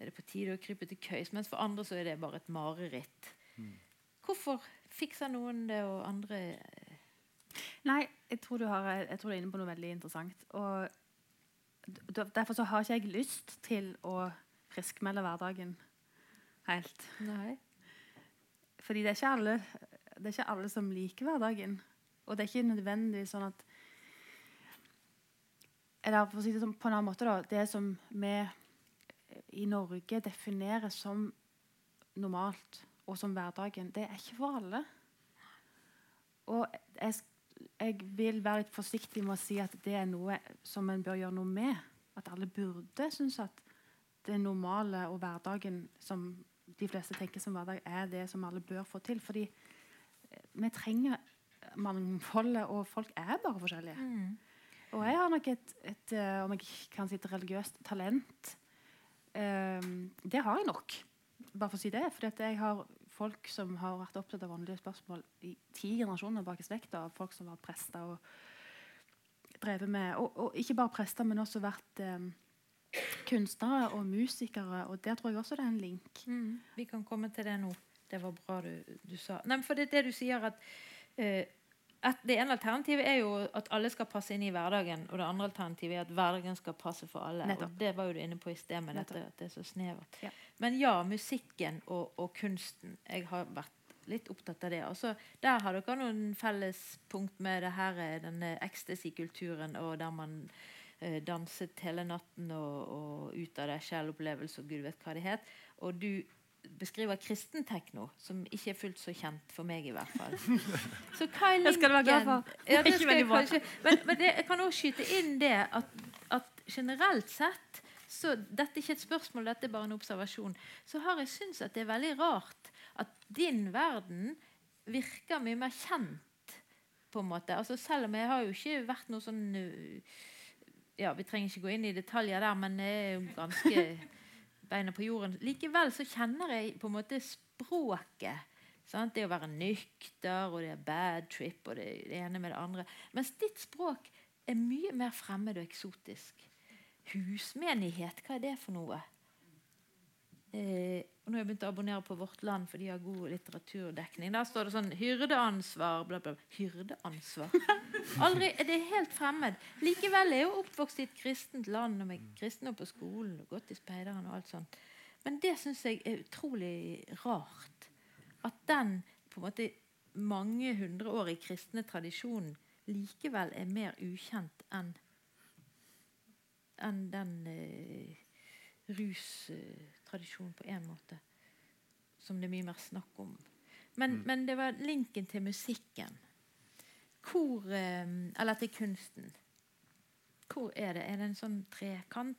er det på tide å krype til køys. Mens for andre så er det bare et mareritt. Mm. Hvorfor fikser noen det, og andre Nei, jeg tror, du har, jeg tror, du er inne på noe veldig interessant. Og Derfor så har ikke jeg lyst til å friskmelde hverdagen helt. Nei. Fordi det er, ikke alle, det er ikke alle som liker hverdagen. Og det er ikke nødvendigvis sånn at Eller for å si det sånn på en annen måte, da. Det som vi i Norge definerer som normalt og som hverdagen, det er ikke for alle. Og jeg, jeg vil være litt forsiktig med å si at det er noe som en bør gjøre noe med. At alle burde synes at det normale og hverdagen som de fleste tenker som hverdag, er det som alle bør få til. Fordi vi trenger mangfoldet, og folk er bare forskjellige. Mm. Og jeg har nok et, et, eh, om jeg kan si et religiøst talent. Um, det har jeg nok, bare for å si det. For jeg har folk som har vært opptatt av åndelige spørsmål i ti generasjoner bak i slekta. Folk som har vært prester og drevet med og, og, ikke bare prester, men også vært um, kunstnere og musikere, og der tror jeg også det er en link. Mm. Vi kan komme til det nå. Det var bra du, du sa. Nei, for det er det du sier at, uh, at Det ene alternativet er jo at alle skal passe inn i hverdagen, og det andre alternativet er at hverdagen skal passe for alle. Nettopp. Og Det var jo du inne på i sted med dette, at det er så snevert. Ja. Men ja, musikken og, og, kunsten. Jeg har vært litt opptatt av det. Også, der har dere noen fellespunkt med det her, denne ecstasy-kulturen, og der man eh, danset hele natten og, og ut av det sjel-opplevelse og gud vet hva det het. Og du beskriver kristen tekno, som ikke er fullt så kjent for meg, i hvert fall. Så hva er linken? Det skal du være glad for. Ja, det skal jeg kanskje, men, men det, jeg kan også skyte inn det at, at, generelt sett så Dette er ikke et spørsmål, dette er bare en observasjon. Så har jeg syntes at det er veldig rart at din verden virker mye mer kjent, på en måte. Altså, selv om jeg har jo ikke vært noe sånn uh, ja, Vi trenger ikke gå inn i detaljer der, men det er jo ganske beina på jorden. Likevel så kjenner jeg på en måte språket. Sant? Det å være nykter, og det er bad trip, og det, det ene med det andre. Mens ditt språk er mye mer fremmed og eksotisk. Husmenighet, hva er det for noe? Eh, nå har jeg begynt å abonnere på Vårt Land, for de har god litteraturdekning. Der står det sånn 'hyrdeansvar', bla, bla. Hyrdeansvar? Aldri, Det er helt fremmed. Likevel er jeg jo oppvokst i et kristent land og med kristne på skolen og gått i speideren og alt sånt. Men det syns jeg er utrolig rart. At den på en måte mange hundre år i kristne tradisjonen likevel er mer ukjent enn enn den eh, rustradisjonen på en måte. Som det er mye mer snakk om. Men, Mm. men det var linken til musikken. Hvor eh, Eller til kunsten. Hvor er det? Er det en sånn trekant?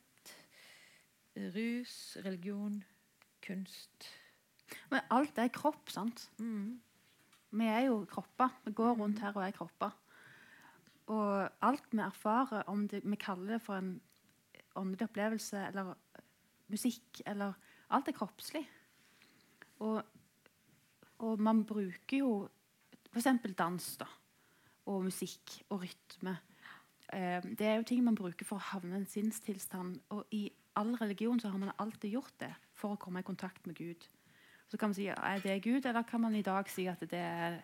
Rus, religion, kunst Men alt er kropp, sant? mm. Vi er jo kropper. Vi går rundt her og er kropper. Og alt vi erfarer, om det, vi kaller det for en åndelig opplevelse eller musikk eller Alt er kroppslig. Og, og man bruker jo f.eks. dans da, og musikk og rytme. Eh, det er jo ting man bruker for å havne i en sinnstilstand. Og i all religion så har man alltid gjort det for å komme i kontakt med Gud. Så kan man si er det Gud, eller kan man i dag si at det er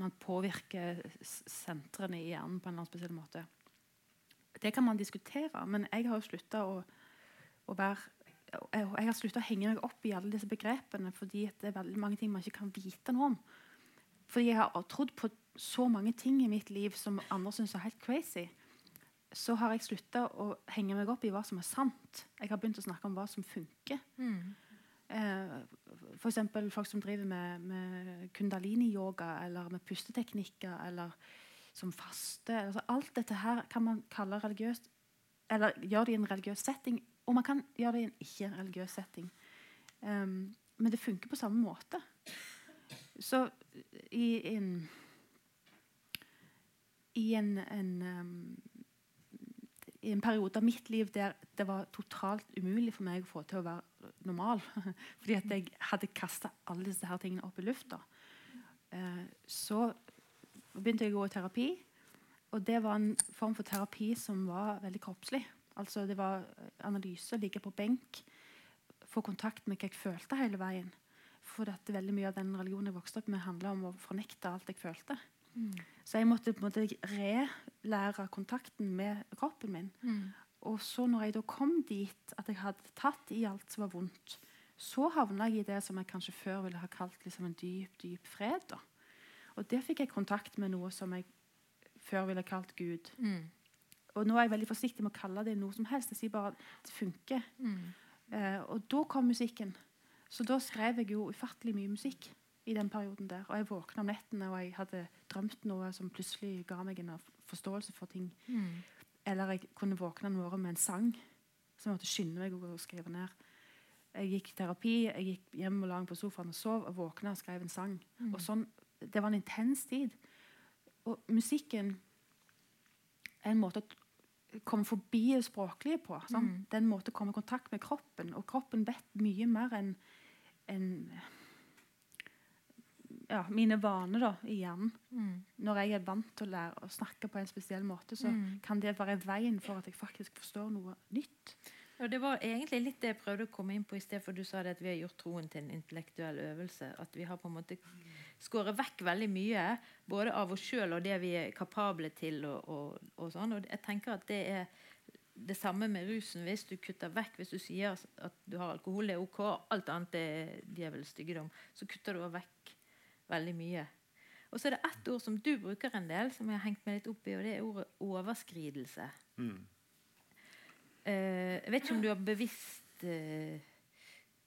man påvirker sentrene i hjernen på en eller annen spesiell måte. Det kan man diskutere, men jeg har jo slutta å, å være jeg, har slutta å henge meg opp i alle disse begrepene fordi det er veldig mange ting man ikke kan vite noe om. Fordi jeg har trodd på så mange ting i mitt liv som andre syns er helt crazy. Så har jeg slutta å henge meg opp i hva som er sant. Jeg har begynt å snakke om hva som funker. Mm. Eh, eksempel folk som driver med, med kundalini-yoga eller med pusteteknikker eller som faste. Altså, alt dette her kan man kalle religiøst, eller gjør det i en religiøs setting. Og man kan gjøre det i en ikke-religiøs setting. Um, men det funker på samme måte. Så i en I en, en um, i en periode av mitt liv der det var totalt umulig for meg å få til å være normal. Fordi at jeg hadde kasta alle disse her tingene opp i lufta. uh, så begynte jeg å gå i terapi. Og det var en form for terapi som var veldig kroppslig. Altså Det var analyse, ligge på benk, få kontakt med hva jeg følte hele veien. For at veldig mye av den religionen jeg vokste opp med, handla om å fornekte alt jeg følte. Så jeg måtte på en måte relære kontakten med kroppen min. Mm. Og så når jeg da kom dit at jeg hadde tatt i alt som var vondt, så havna jeg i det som jeg kanskje før ville ha kalt liksom en dyp, dyp fred. da. Og der fikk jeg kontakt med noe som jeg før ville kalt Gud. Mm. Og nå er jeg veldig forsiktig med å kalle det noe som helst. Jeg sier bare at det funker. Mm. Eh, og da kom musikken. Så da skrev jeg jo ufattelig mye musikk i den perioden der. Og jeg våkna om nettene og jeg hadde drømt noe som plutselig ga meg en forståelse for ting. Mm. Eller jeg kunne våkne en morgen med en sang som jeg måtte skynde meg å skrive ned. Jeg gikk i terapi, jeg gikk hjem og la meg på sofaen og sov, og våkna og skrev en sang. Mm. Og sånn, Det var en intens tid. Og musikken er en måte å komme forbi det språklige på. Sånn. Mm. Den er måte å komme i kontakt med kroppen, og kroppen vet mye mer enn en, ja, mine vaner da, i hjernen. Mm. Når jeg er vant til å lære å snakke på en spesiell måte, så Mm. kan det være veien for at jeg faktisk forstår noe nytt. Og Det var egentlig litt det jeg prøvde å komme inn på i sted, for du sa det at vi har gjort troen til en intellektuell øvelse. At vi har på en måte skåret vekk veldig mye, både av oss sjøl og det vi er kapable til. Og, og, og sånn. Og jeg tenker at det er det samme med rusen. Hvis du kutter vekk, hvis du sier at du har alkohol, det er ok, alt annet er djevelens styggedom, så kutter du vekk veldig mye. Og så er det ett ord som du bruker en del, som jeg har hengt meg litt opp i, og det er ordet overskridelse. Mm. Uh, jeg vet ikke om du har bevisst eh,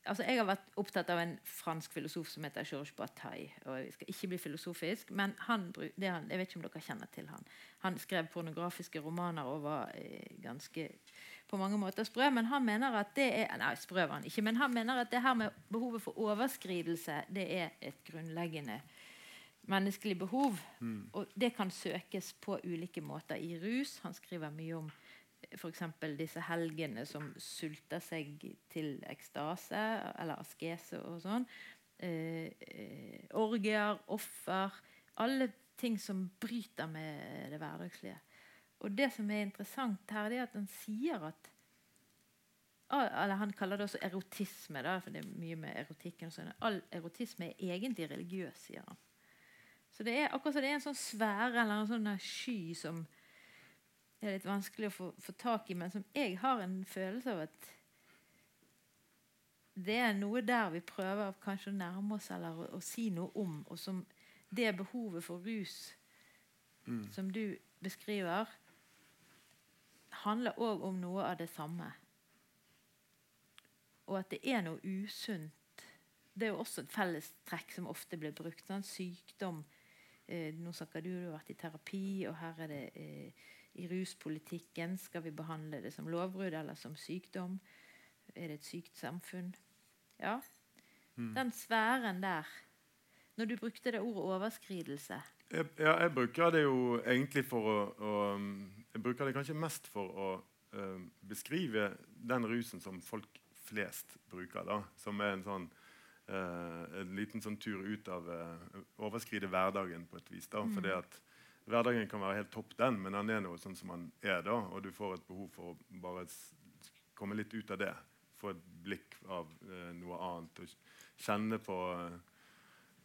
Altså, Jeg har vært opptatt av en fransk filosof som heter Georges Bataille. og Jeg skal ikke bli filosofisk, men han, det han, jeg vet ikke om dere kjenner til han. Han skrev pornografiske romaner og var eh, ganske på mange måter sprø. Men han mener at det er Nei, sprø var han ikke, men han mener at det her med behovet for overskridelse det er et grunnleggende menneskelig behov. Mm. Og det kan søkes på ulike måter i rus. Han skriver mye om f.eks. disse helgene som sulter seg til ekstase eller askese og sånn. Eh, eh, orgier, offer Alle ting som bryter med det hverdagslige. Og det som er interessant her, det er at han sier at ah, eller Han kaller det også erotisme, da, for det er mye med erotikken. sånn. All erotisme er egentlig religiøs, sier han. Så det er akkurat som det er en sånn sfære eller en sånn sky som er litt vanskelig å få, få tak i, men som jeg har en følelse av at det er noe der vi prøver kanskje å nærme oss eller å, å si noe om. Og som det behovet for rus som du beskriver, handler òg om noe av det samme. Og at det er noe usunt. Det er jo også et fellestrekk som ofte blir brukt. Sånn sykdom. Eh, nå snakker du du har vært i terapi, og her er det eh, i ruspolitikken. Skal vi behandle det som lovbrudd eller som sykdom? Er det et sykt samfunn? Ja. Den sfæren der. Når du brukte det ordet overskridelse Jeg, ja, jeg bruker det jo egentlig for å, å Jeg bruker det kanskje mest for å eh, beskrive den rusen som folk flest bruker. da, Som er en sånn uh, en liten sånn tur ut av uh, Overskride hverdagen på et vis. da, fordi at Hverdagen kan være helt topp, den, men den er noe sånn som den er. da, Og du får et behov for å bare komme litt ut av det. Få et blikk av eh, noe annet. og Kjenne på eh,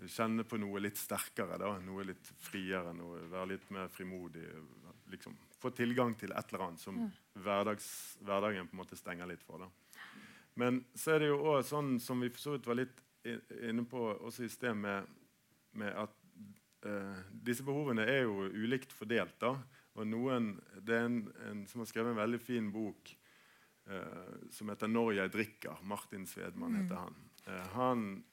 kjenne på noe litt sterkere, da, noe litt friere, noe, være litt mer frimodig. Liksom, få tilgang til et eller annet som hverdags, hverdagen på en måte stenger litt for. Da. Men så er det jo også sånn som vi for så vidt var litt inne på også i sted, med, med at eh, disse behovene er jo ulikt fordelt. da, og noen, Det er en, en som har skrevet en veldig fin bok eh, som heter 'Når jeg drikker'. Martin Svedman heter han. Eh, han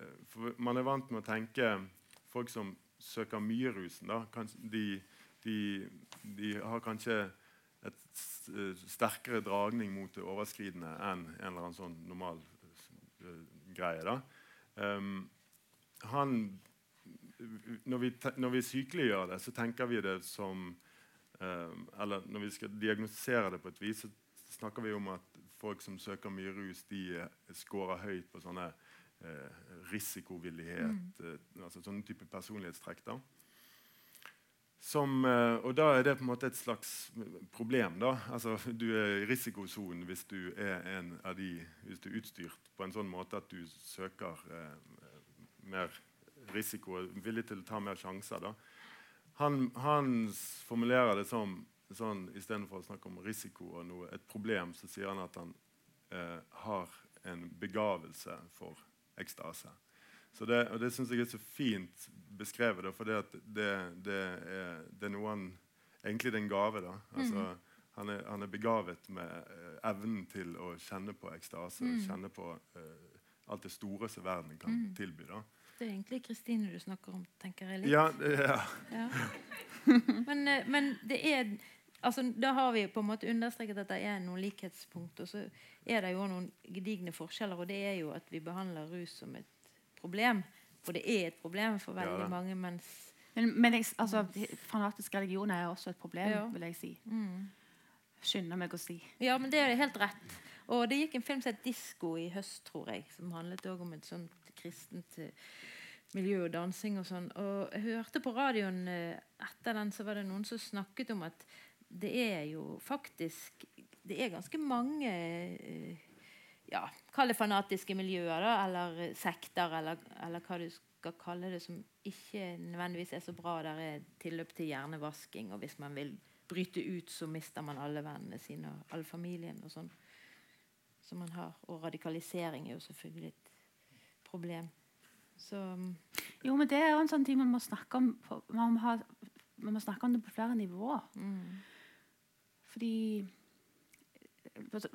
eh, man er vant med å tenke folk som søker mye rusen, da, de, de, de har kanskje et eh, sterkere dragning mot det overskridende enn en eller annen sånn normal eh, greie. da. Um, han, når, vi, når vi sykeliggjør det, så tenker vi det som um, Eller når vi skal diagnostisere det på et vis, så snakker vi om at folk som søker mye rus, de eh, scorer høyt på sånne eh, risikovillighet, eh, altså sånne type personlighetstrekk. da. Som, eh, og da er det på en måte et slags problem. da. Altså, Du er i risikosonen hvis du er en av de, hvis du er utstyrt på en sånn måte at du søker mer risiko og villig til å ta mer sjanser. da. Han, han formulerer det som sånn, istedenfor å snakke om risiko og noe, et problem, så sier han at han eh, har en begavelse for ekstase. Så det, og det syns jeg er så fint beskrevet, for det, det, det, er, det er noe han Egentlig det er en gave. da. Altså, han, er, han er begavet med eh, evnen til å kjenne på ekstase. og Kjenne på eh, alt det store som verden kan tilby. da. Det er egentlig Kristine du snakker om, tenker jeg litt. Ja, det, ja. Ja. Men, eh, men det er altså, Da har vi på en måte understreket at det er noen likhetspunkt. Og så er det jo noen gedigne forskjeller, og det er jo at vi behandler rus som et problem. For det er et problem for veldig ja, mange, mens Men, men jeg, altså, fanatisk religion er også et problem, Ja. vil jeg si. mm. Skynder meg å si. Ja, men det er helt rett. Og det gikk en film som het 'Disko' i høst, tror jeg. Som handlet også om et sånt kristent eh, miljø og dansing og sånn. Og jeg hørte på radioen eh, etter den, så var det noen som snakket om at det er jo faktisk Det er ganske mange eh, ja, Kall det fanatiske miljøer, da, eller sekter, eller, eller hva du skal kalle det, som ikke nødvendigvis er så bra. Der er tilløp til hjernevasking, og hvis man vil bryte ut, så mister man alle vennene sine og all familien og sånn. Som man har. Og radikalisering er jo selvfølgelig et problem. Så mm, Jo, men det er jo en sånn ting man må snakke om på, man, må ha, man må snakke om det på flere nivåer. mm, Fordi eh,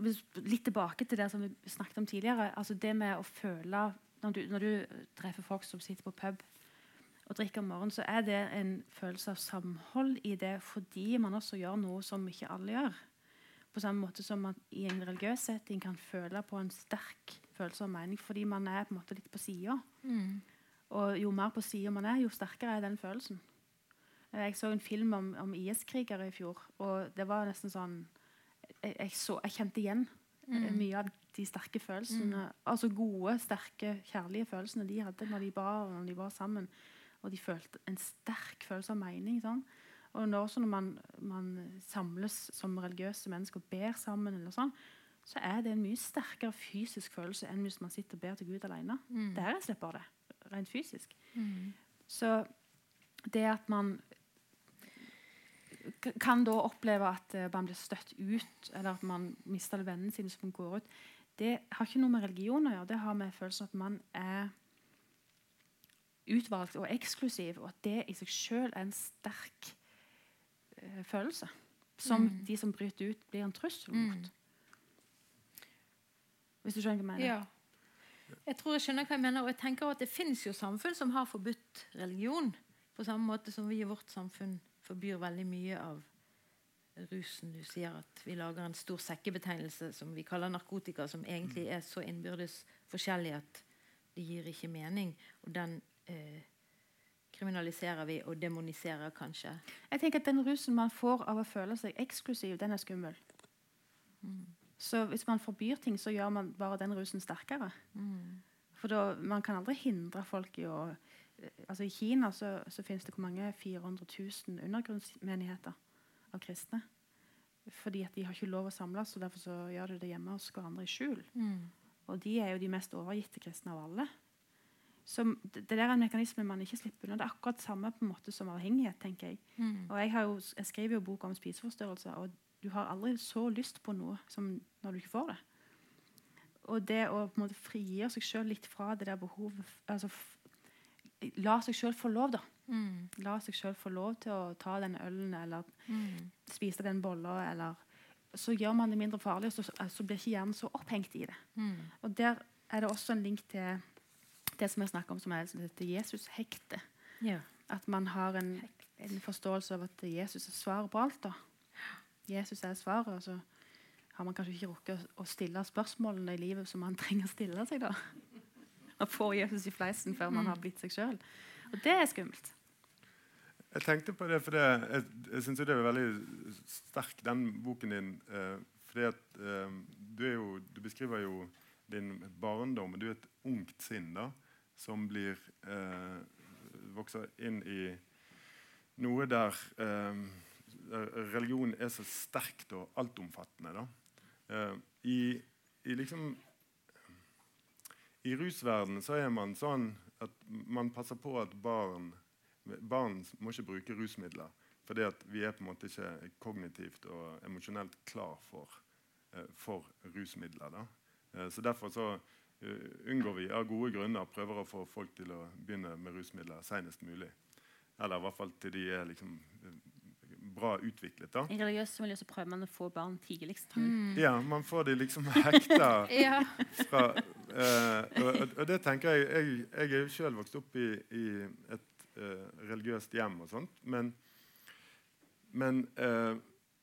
Litt tilbake til det som vi snakket om tidligere. altså Det med å føle Når du, når du treffer folk som sitter på pub og drikker om morgenen, så er det en følelse av samhold i det fordi man også gjør noe som ikke alle gjør. På samme måte som man i en religiøs setting kan føle på en sterk følelse av mening fordi man er på en måte litt på sida. mm, Og jo mer på sida man er, jo sterkere er den følelsen. Eh, Jeg så en film om, om IS-krigere i fjor, og det var nesten sånn Jeg, jeg, så, jeg kjente igjen mm. mye av de sterke følelsene. Altså gode, sterke, kjærlige følelsene de hadde når de ba og når de var sammen. Og de følte en sterk følelse av mening. Sånn. Og når, når man, man samles som religiøse mennesker og ber sammen, eller sånn, så er det en mye sterkere fysisk følelse enn hvis man sitter og ber til Gud alene. Det er jeg slipper det, rent fysisk. mm, Så det at man kan da oppleve at eh, man blir støtt ut, eller at man mister vennene sine som går ut, det har ikke noe med religion å gjøre. Det har med følelsen at man er utvalgt og eksklusiv, og at det i seg sjøl er en sterk følelse. Som Mm. de som bryter ut, blir en trussel mot. Mm. Hvis du skjønner hva jeg mener? Ja. Jeg tror jeg skjønner hva jeg mener, og jeg tenker at det finnes jo samfunn som har forbudt religion. På samme måte som vi i vårt samfunn forbyr veldig mye av rusen. Du sier at vi lager en stor sekkebetegnelse som vi kaller narkotika, som egentlig er så innbyrdes forskjellig at det gir ikke mening. Og den eh, kriminaliserer vi og demoniserer kanskje. Jeg tenker at Den rusen man får av å føle seg eksklusiv, den er skummel. Så hvis man forbyr ting, så gjør man bare den rusen sterkere. For da, man kan aldri hindre folk i å altså I Kina så, så finnes det hvor mange 400 000 undergrunnsmenigheter av kristne. Fordi at de har ikke lov å samles, og derfor så gjør de det hjemme hos hverandre i skjul. Og de er jo de mest overgitte kristne av alle. Så det, der er en mekanisme man ikke slipper unna. Det er akkurat samme på en måte som avhengighet. tenker jeg. Og jeg, har jo, jeg skriver jo bok om spiseforstyrrelser, og du har aldri så lyst på noe som når du ikke får det. Og det å på en måte frigjøre seg sjøl litt fra det der behovet altså La seg sjøl få lov, da. La seg sjøl få lov til å ta den ølen eller spise den bolla. Eller, så gjør man det mindre farlig, og så, så blir ikke hjernen så opphengt i det. Og Der er det også en link til det som jeg snakker om, som er dette heter Jesus-hektet. Ja. At man har en, en forståelse av at Jesus er svaret på alt. da. Jesus er svaret, og så har man kanskje ikke rukket å, stille spørsmålene i livet som man trenger å stille seg. da. Man får Jesus i fleisen før man har blitt seg sjøl. Og det er skummelt. Jeg tenkte på det, for det, jeg, jeg syns det er veldig sterk, den boken din. Eh, fordi at eh, du, er jo, du beskriver jo din barndom. og Du er et ungt sinn da, som blir eh, vokser inn i noe der eh, der religion er så sterkt og altomfattende. Eh, i, I liksom i rusverdenen så er man sånn at man passer på at barn Barn må ikke bruke rusmidler. Fordi vi er på en måte ikke kognitivt og emosjonelt klar for, eh, for rusmidler. Da. Så Derfor så unngår vi av gode grunner prøver å få folk til å begynne med rusmidler senest mulig. Eller i hvert fall til de er liksom eh, bra utviklet. da. I religiøse miljø så prøver man å få barn tidligst. Ja, man får de liksom hekta Ja. fra eh, og, og- og det tenker jeg Jeg, jeg er jo sjøl vokst opp i, i et eh, religiøst hjem og sånt, men, men eh,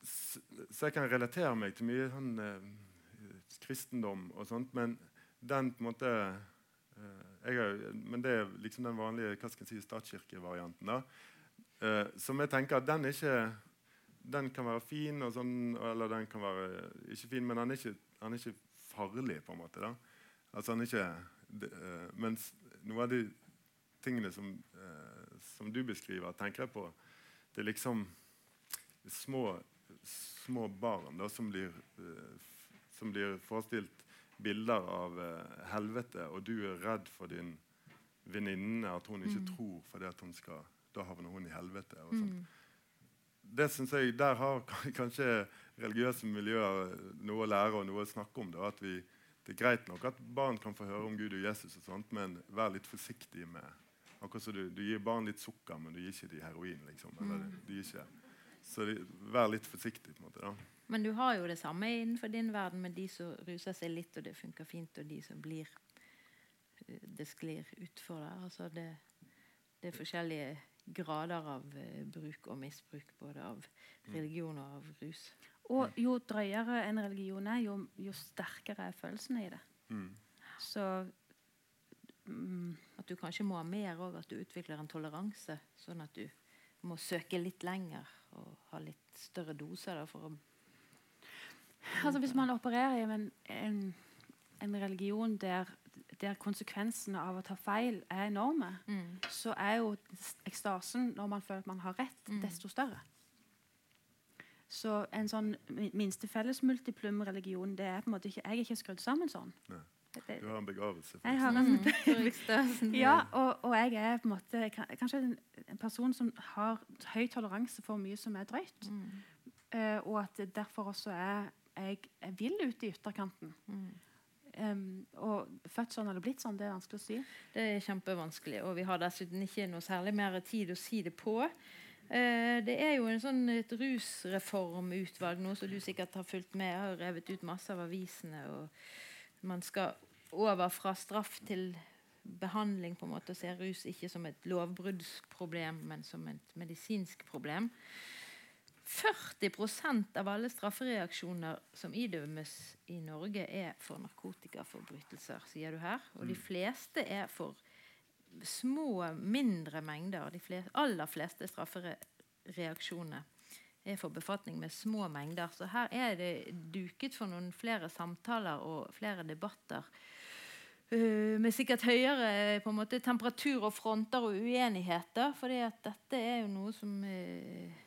s, Så jeg kan relatere meg til mye sånn eh, kristendom og sånt, men den på en måte eh, har, Men det er liksom den vanlige hva skal jeg si, statskirkevarianten. da, eh, som jeg tenker at den ikke den kan være fin, og sånn, eller den kan være ikke fin, men den er ikke, den er ikke farlig, på en måte. da. Altså, er ikke, det, eh, mens noe av de tingene som, som du beskriver, tenker jeg på Det er liksom små, små barn da, som blir, som blir forestilt bilder av eh, helvete, og du er redd for din venninne, at hun ikke tror fordi at hun skal Da havner hun i helvete. og sånt det synes jeg, Der har kanskje religiøse miljøer noe å lære og noe å snakke om. Da, at vi, det er greit nok at barn kan få høre om Gud og Jesus, og sånt, men vær litt forsiktig med Akkurat som du, du gir barn litt sukker, men du gir ikke de heroin. liksom. Eller, du gir ikke, så de, vær litt forsiktig. på en måte da. Men du har jo det samme innenfor din verden med de som ruser seg litt, og det funker fint, og de som blir eh, Det sklir utfor der. Altså det, det er forskjellige grader av eh, bruk og misbruk, både av religion og av rus. Og jo drøyere en religion er, jo, jo sterkere er følelsene i det. Mm. Så mm, At du kanskje må ha mer òg, at du utvikler en toleranse, sånn at du må søke litt lenger og ha litt større doser da, for å altså Hvis man opererer i en, en, en religion der, der konsekvensene av å ta feil er enorme, så er jo ekstasen når man føler at man har rett, desto større. Så en sånn minste felles multiplum-religion det er på en måte ikke, Jeg er ikke skrudd sammen sånn. Nei. Du har en begravelse. Jeg har en Dårligste. Ja, og, og jeg er på en måte kanskje en, en person som har høy toleranse for mye som er drøyt. Eh, og at det derfor også er jeg, jeg vil ut i ytterkanten. Um, og født sånn eller blitt sånn, det er vanskelig å si. Det er kjempevanskelig, og vi har dessuten ikke noe særlig mer tid å si det på. Eh, det er jo en sånn, et rusreformutvalg, nå som du sikkert har fulgt med. Jeg har revet ut masse av avisene. og Man skal over fra straff til behandling på en måte, og ser rus ikke som et lovbruddsproblem, men som et medisinsk problem. 40% av alle straffereaksjoner som idømmes i Norge, er for narkotikaforbrytelser, sier du her. Og de mm. fleste er for små, mindre mengder. De fleste, aller fleste straffereaksjoner er for befatning med små mengder. Så her er det duket for noen flere samtaler og flere debatter. Uh, med sikkert høyere på en måte, temperatur og fronter og uenigheter. For dette er jo noe som uh,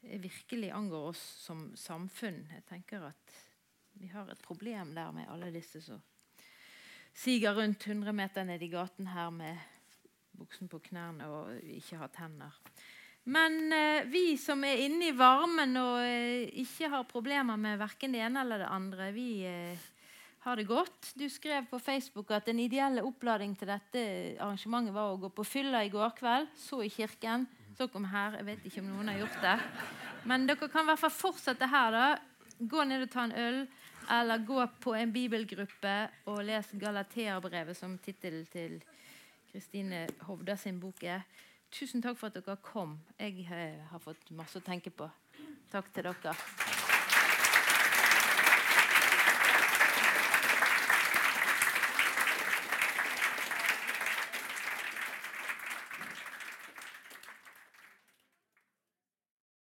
virkelig angår oss som samfunn. Jeg tenker at vi har et problem der med alle disse som siger rundt 100 meter ned i gaten her med buksen på knærne og ikke har tenner. Men eh, vi som er inne i varmen og eh, ikke har problemer med verken det ene eller det andre, vi eh, har det godt. Du skrev på Facebook at den ideelle opplading til dette arrangementet var å gå på fylla i går kveld. Så i kirken. Så kom her. Jeg vet ikke om noen har gjort det. Men dere kan i hvert fall fortsette her. da. Gå ned og ta en øl. Eller gå på en bibelgruppe og les Galaterbrevet, som tittelen til Kristine Hovda sin bok er. Tusen takk for at dere kom. Jeg har fått masse å tenke på. Takk til dere.